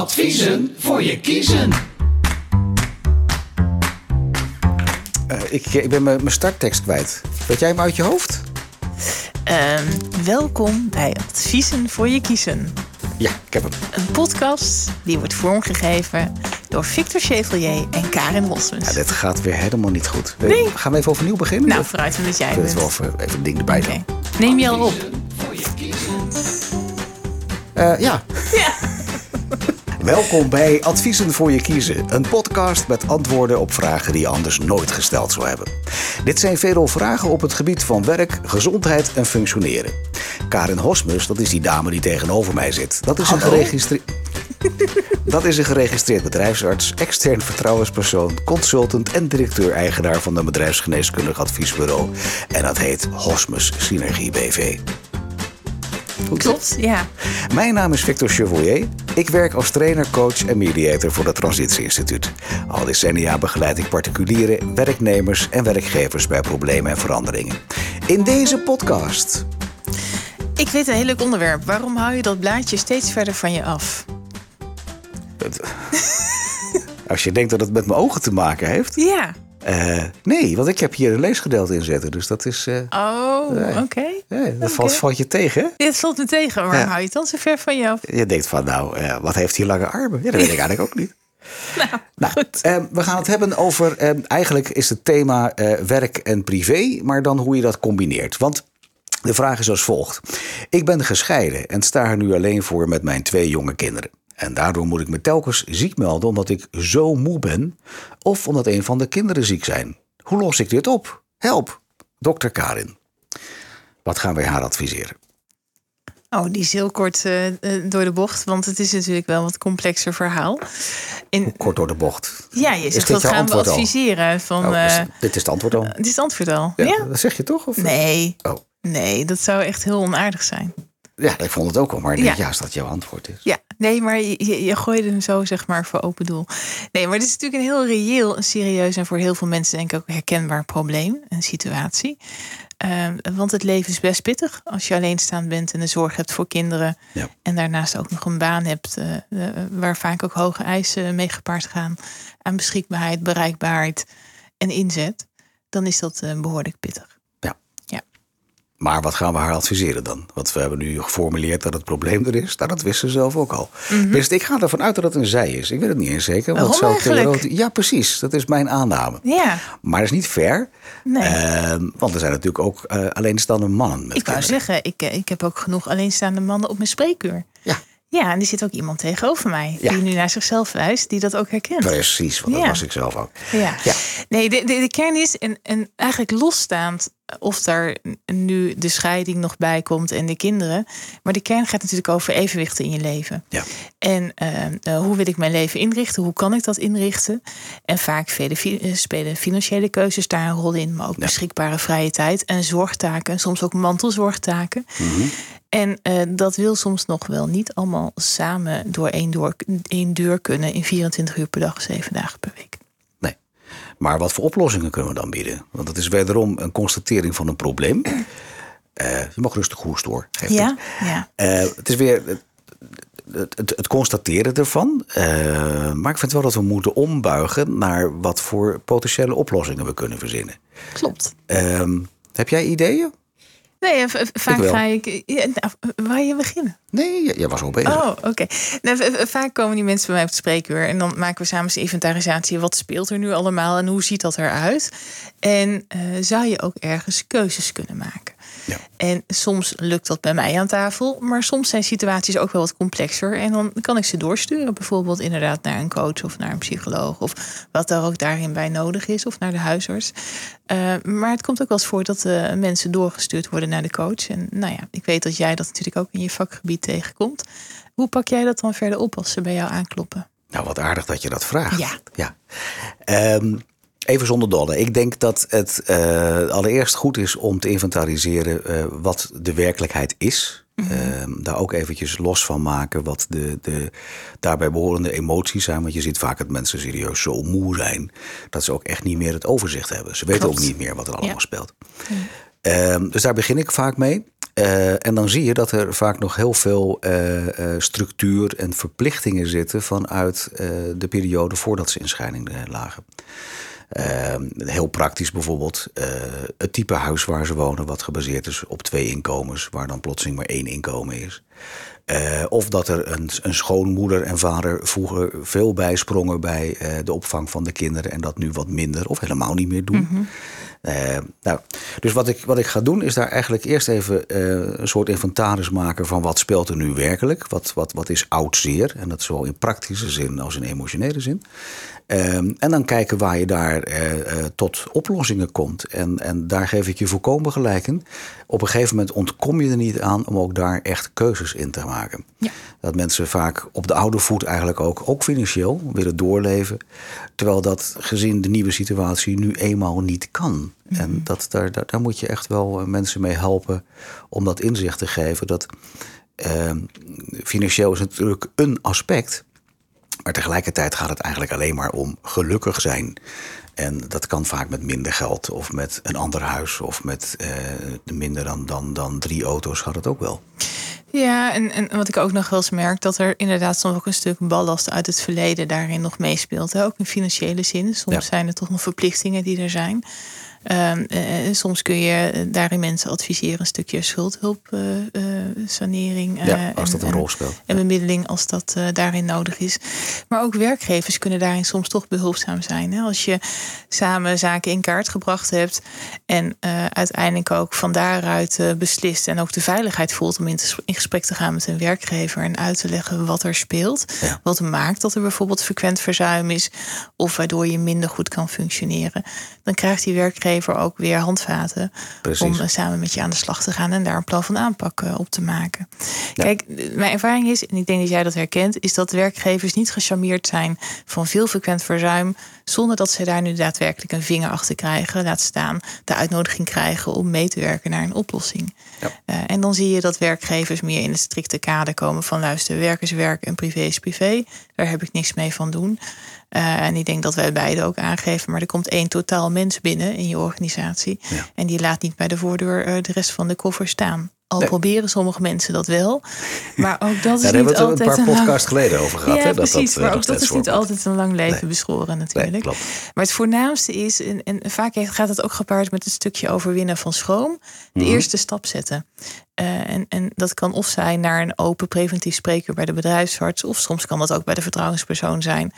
Adviezen voor je kiezen. Eh, ik, ik ben mijn starttekst kwijt. Weet jij hem uit je hoofd? Ehm, welkom bij Adviezen voor je kiezen. Ja, ik heb hem. Een podcast die wordt vormgegeven door Victor Chevalier en Karin Hosmens. Ja, dit gaat weer helemaal niet goed. Eh, Nee. Gaan we even overnieuw beginnen? nou, vooruit omdat jij ik wil het bent. wel even, even een ding erbij doen. Neem je al op. Voor je kiezen. Eh, ja. Welkom bij Adviezen voor je kiezen. Een podcast met antwoorden op vragen die je anders nooit gesteld zou hebben. Dit zijn veelal vragen op het gebied van werk, gezondheid en functioneren. Karin Hosmus, dat is die dame die tegenover mij zit. Dat is een geregistreerd... Dat is een geregistreerd bedrijfsarts, extern vertrouwenspersoon, consultant en directeur-eigenaar van een bedrijfsgeneeskundig adviesbureau. En dat heet Hosmus Synergie BV. Goed. Klopt, ja. Mijn naam is Victor Chevalier. Ik werk als trainer, coach en mediator voor het Transitie Instituut. Al decennia begeleid ik particuliere werknemers en werkgevers bij problemen en veranderingen. In deze podcast. Ik weet een heel leuk onderwerp. Waarom hou je dat blaadje steeds verder van je af? Als je denkt dat het met mijn ogen te maken heeft. Ja. Eh, nee, want ik heb hier een leesgedeelte in zitten. Dus dat is. eh, Oh, Nee. oké. eh, dat valt, je tegen. Dit valt me tegen. Waarom Ja. hou je het dan zo ver van af? Je denkt van, nou, eh, wat heeft hij lange armen? Ja, dat weet ik eigenlijk ook niet. Nou, eh, we gaan het hebben over. eh, eigenlijk is het thema eh, werk en privé, maar dan hoe je dat combineert. Want de vraag is als volgt: Ik ben gescheiden en sta er nu alleen voor met mijn twee jonge kinderen. En daardoor moet ik me telkens ziek melden omdat ik zo moe ben, of omdat een van de kinderen ziek zijn. Hoe los ik dit op? Help, dokter Karin. Wat gaan wij haar adviseren? Oh, die is heel kort eh, eh, door de bocht. Want het is natuurlijk wel wat complexer verhaal. In, Kort door de bocht. ja, je Is zegt jouw gaan we al? adviseren. Van, Oh, dus eh, dit is het antwoord al. dit is het antwoord al. Ja, Ja? Dat zeg je toch? Of? Nee, Oh. nee, dat zou echt heel onaardig zijn. Ja, ik vond het ook al, maar Ja. ja. als dat jouw antwoord is. Ja, nee, maar je, je, gooide hem zo zeg maar voor open doel. Nee, maar dit is natuurlijk een heel reëel, een serieus en voor heel veel mensen denk ik ook herkenbaar probleem, een situatie. Ehm, want het leven is best pittig als je alleenstaand bent en de zorg hebt voor kinderen. Ja. En daarnaast ook nog een baan hebt eh, eh, waar vaak ook hoge eisen mee gepaard gaan aan beschikbaarheid, bereikbaarheid en inzet. Dan is dat eh, behoorlijk pittig. Maar wat gaan we haar adviseren dan? Want we hebben nu geformuleerd dat het probleem er is. Nou, dat wist ze zelf ook al. Dus ik ga ervan uit dat het een zij is. Ik weet het niet eens zeker. Waarom zou eigenlijk? theoretisch- Ja, precies. Dat is mijn aanname. Ja, Maar dat is niet fair. nee. Ehm, want er zijn natuurlijk ook eh, alleenstaande mannen met ik wou kinderen. zeggen, ik, eh, ik heb ook genoeg alleenstaande mannen op mijn spreekuur. Ja, Ja, en er zit ook iemand tegenover mij Ja. die nu naar zichzelf wijst, die dat ook herkent. precies. Want dat was ik zelf ook. Ja. Ja. Nee, de, de, de kern is, en, en eigenlijk losstaand of daar nu de scheiding nog bij komt en de kinderen. Maar de kern gaat natuurlijk over evenwichten in je leven. Ja. En eh, eh, hoe wil ik mijn leven inrichten? Hoe kan ik dat inrichten? En vaak eh, spelen financiële keuzes daar een rol in, maar ook beschikbare vrije tijd en zorgtaken, soms ook mantelzorgtaken. Mhm. En eh, dat wil soms nog wel niet allemaal samen door één, door één deur kunnen in 24 uur per dag, zeven dagen per week. Nee. Maar wat voor oplossingen kunnen we dan bieden? Want het is wederom een constatering van een probleem. Eh, je mag rustig hoesten hoor. Geeft Ja, niet. ja. Eh, het is weer het, het, het, het constateren ervan. Maar ik vind wel dat we moeten ombuigen naar wat voor potentiële oplossingen we kunnen verzinnen. Klopt. Ehm, heb jij ideeën? Nee, v- v- vaak ga ik. Ja, nou, waar je beginnen? Nee, jij- was al bezig. Oh, oké. Nou, vaak komen die mensen bij mij op het spreekuur en dan maken we samen eens een inventarisatie. Wat speelt er nu allemaal en hoe ziet dat eruit? En eh, zou je ook ergens keuzes kunnen maken? Ja. En soms lukt dat bij mij aan tafel, maar soms zijn situaties ook wel wat complexer. En dan kan ik ze doorsturen, bijvoorbeeld inderdaad naar een coach of naar een psycholoog, of wat er ook daarin bij nodig is, of naar de huisarts. Eh, maar het komt ook wel eens voor dat eh, mensen doorgestuurd worden naar de coach. En nou ja, ik weet dat jij dat natuurlijk ook in je vakgebied tegenkomt. Hoe pak jij dat dan verder op als ze bij jou aankloppen? Nou, wat aardig dat je dat vraagt. Ja. ja. Ehm, even zonder dolle. Ik denk dat het eh, allereerst goed is om te inventariseren eh, wat de werkelijkheid is. Ehm, daar ook eventjes los van maken wat de, de daarbij behorende emoties zijn. Want je ziet vaak dat mensen serieus zo moe zijn dat ze ook echt niet meer het overzicht hebben. Ze weten Klopt. ook niet meer wat er allemaal Ja. speelt. Ehm, dus daar begin ik vaak mee. Eh, en dan zie je dat er vaak nog heel veel structuur en verplichtingen zitten vanuit de periode voordat ze in scheiding lagen. Eh, heel praktisch bijvoorbeeld eh, het type huis waar ze wonen, wat gebaseerd is op twee inkomens, waar dan plotseling maar één inkomen is. Eh, of dat er een, een schoonmoeder en vader vroeger veel bijsprongen bij eh, de opvang van de kinderen en dat nu wat minder of helemaal niet meer doen. Eh, nou, dus wat ik, wat ik ga doen is daar eigenlijk eerst even eh, een soort inventaris maken van wat speelt er nu werkelijk. Wat, wat, wat is oud zeer. En dat zowel in praktische zin als in emotionele zin. Ehm, en dan kijken waar je daar eh, tot oplossingen komt. En, en daar geef ik je volkomen gelijk in. Op een gegeven moment ontkom je er niet aan om ook daar echt keuzes in te maken. Ja. Dat mensen vaak op de oude voet eigenlijk ook, ook financieel, willen doorleven. Terwijl dat gezien de nieuwe situatie nu eenmaal niet kan. En dat, daar, daar, daar moet je echt wel eh, mensen mee helpen om dat inzicht te geven. Dat eh, financieel is natuurlijk een aspect. Maar tegelijkertijd gaat het eigenlijk alleen maar om gelukkig zijn. En dat kan vaak met minder geld of met een ander huis of met eh, minder dan, dan, dan drie auto's gaat het ook wel. Ja, en, en wat ik ook nog wel eens merk, dat er inderdaad soms ook een stuk ballast uit het verleden daarin nog meespeelt. Hè? Ook in financiële zin. Soms Ja. zijn er toch nog verplichtingen die er zijn. Ehm, eh, soms kun je daarin mensen adviseren een stukje schuldhulpsanering. eh sanering, Ja, eh, als dat en- een en- rol speelt. En bemiddeling als dat eh, daarin nodig is. Maar ook werkgevers kunnen daarin soms toch behulpzaam zijn. Hè? Als je samen zaken in kaart gebracht hebt en eh, uiteindelijk ook van daaruit beslist en ook de veiligheid voelt om in, te- in gesprek te gaan met een werkgever en uit te leggen wat er speelt. Ja. Wat maakt dat er bijvoorbeeld frequent verzuim is of waardoor je minder goed kan functioneren. Dan krijgt die werkgever ook weer handvaten Precies. om samen met je aan de slag te gaan en daar een plan van aanpak op te maken. Kijk, mijn ervaring is, en ik denk dat jij dat herkent, is dat werkgevers niet gecharmeerd zijn van veel frequent verzuim, zonder dat ze daar nu daadwerkelijk een vinger achter krijgen. Laat staan de uitnodiging krijgen om mee te werken naar een oplossing. Ja. Eh, en dan zie je dat werkgevers meer in het strikte kader komen van luister, werk is werk en privé is privé. Daar heb ik niks mee van doen. Eh, en ik denk dat wij beide ook aangeven, maar er komt één totaal mens binnen in je organisatie. Ja. En die laat niet bij de voordeur eh, de rest van de koffer staan. Al Nee. proberen sommige mensen dat wel. Maar ook dat is Ja, daar hebben niet we het altijd een paar lang- podcasts geleden over gehad. Ja, hè, dat precies. dat, eh, maar ook dat is niet altijd een lang leven Nee. beschoren natuurlijk. Nee. Maar het voornaamste is, en, en vaak gaat het ook gepaard met een stukje overwinnen van schroom. De Mhm. eerste stap zetten. Eh, en, en dat kan of zijn naar een open preventief spreker bij de bedrijfsarts. Of soms kan dat ook bij de vertrouwenspersoon zijn.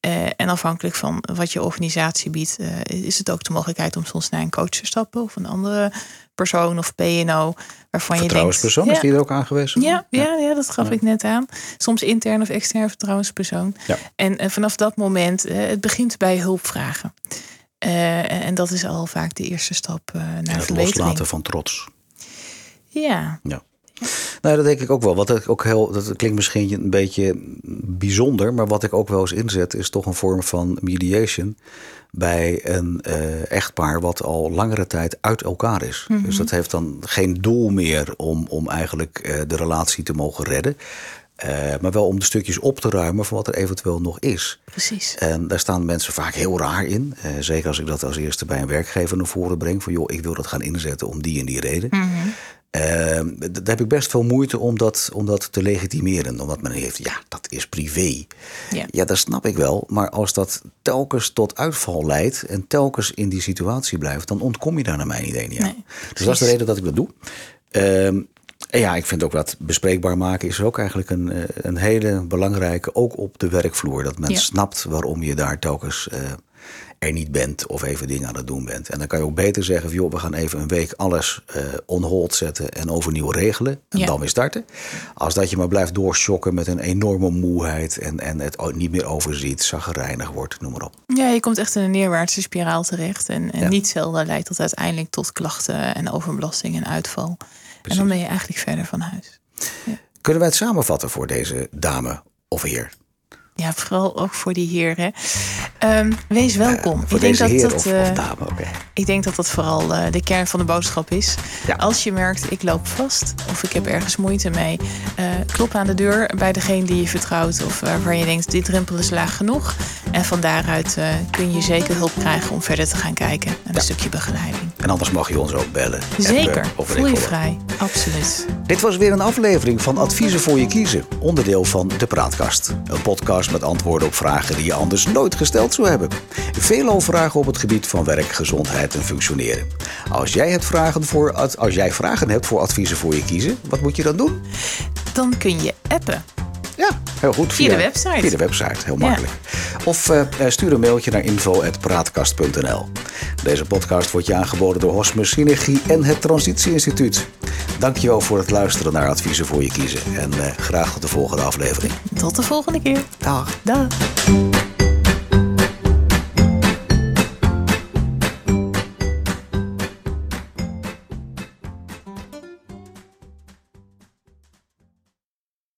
Eh, en afhankelijk van wat je organisatie biedt, is het ook de mogelijkheid om soms naar een coach te stappen. Of een andere persoon of PNO. Waarvan je denkt. Vertrouwenspersoon, is die er ook aangewezen? ja, ja, ja, dat gaf Ja. ik net aan. Soms intern of extern vertrouwenspersoon. Ja. En, en vanaf dat moment, eh, het begint bij hulpvragen. Eh, en dat is al vaak de eerste stap eh, naar En het verbetering. loslaten van trots. Ja, Ja. Nou, dat denk ik ook wel. Wat ik ook heel, dat klinkt misschien een beetje bijzonder, maar wat ik ook wel eens inzet, is toch een vorm van mediation bij een eh, echtpaar wat al langere tijd uit elkaar is. Dus dat heeft dan geen doel meer om, om eigenlijk eh, de relatie te mogen redden. eh, maar wel om de stukjes op te ruimen van wat er eventueel nog is. precies. En daar staan mensen vaak heel raar in. Zeker als ik dat als eerste bij een werkgever naar voren breng. Van joh, ik wil dat gaan inzetten om die en die reden. Eh, d- daar heb ik best veel moeite om dat, om dat te legitimeren. Omdat men heeft, ja, dat is privé. Ja. Ja, dat snap ik wel. Maar als dat telkens tot uitval leidt en telkens in die situatie blijft, dan ontkom je daar naar mijn idee niet aan. Nee, dus dat is de reden dat ik dat doe. Ehm, en ja, ik vind ook dat bespreekbaar maken is ook eigenlijk een, eh, een hele belangrijke, ook op de werkvloer. Dat men Ja. snapt waarom je daar telkens eh, er niet bent of even dingen aan het doen bent. En dan kan je ook beter zeggen van joh, we gaan even een week alles eh on hold zetten en overnieuw regelen. En Ja. dan weer starten. Als dat je maar blijft doorschokken met een enorme moeheid en, en het niet meer overziet, zaggerijnig wordt, noem maar op. Ja, je komt echt in een neerwaartse spiraal terecht. En, en Ja. niet zelden leidt dat uiteindelijk tot klachten en overbelasting en uitval. En dan ben je eigenlijk verder van huis. Kunnen wij het samenvatten voor deze dame of heer? Ja, vooral ook voor die heren. Ehm, wees welkom. Ik, denk dat dat, of, eh, of dame, oké. ik denk dat dat vooral eh, de kern van de boodschap is. Ja. Als je merkt, ik loop vast of ik heb ergens moeite mee, eh, klop aan de deur bij degene die je vertrouwt of waarvan je denkt, dit drempel is laag genoeg. En van daaruit kun je zeker hulp krijgen om verder te gaan kijken. En een stukje begeleiding. En anders mag je ons ook bellen. Zeker, Appen of voel je vrij. Absoluut. Dit was weer een aflevering van Adviezen voor je kiezen, onderdeel van De Praatkast. Een podcast met antwoorden op vragen die je anders nooit gesteld zou hebben. Veelal vragen op het gebied van werk, gezondheid en functioneren. Als jij, hebt vragen voor, als jij vragen hebt voor Adviezen voor je kiezen, wat moet je dan doen? Dan kun je appen. Ja, heel goed. Via de website. Via de website, heel makkelijk. Of eh, eh, stuur een mailtje naar info.praatkast.nl. Deze podcast wordt je aangeboden door Hosmus Synergie en het Transitie Instituut. Dankjewel voor het luisteren naar Adviezen voor je kiezen. En eh, graag tot de volgende aflevering. Tot de volgende keer. Dag. Dag.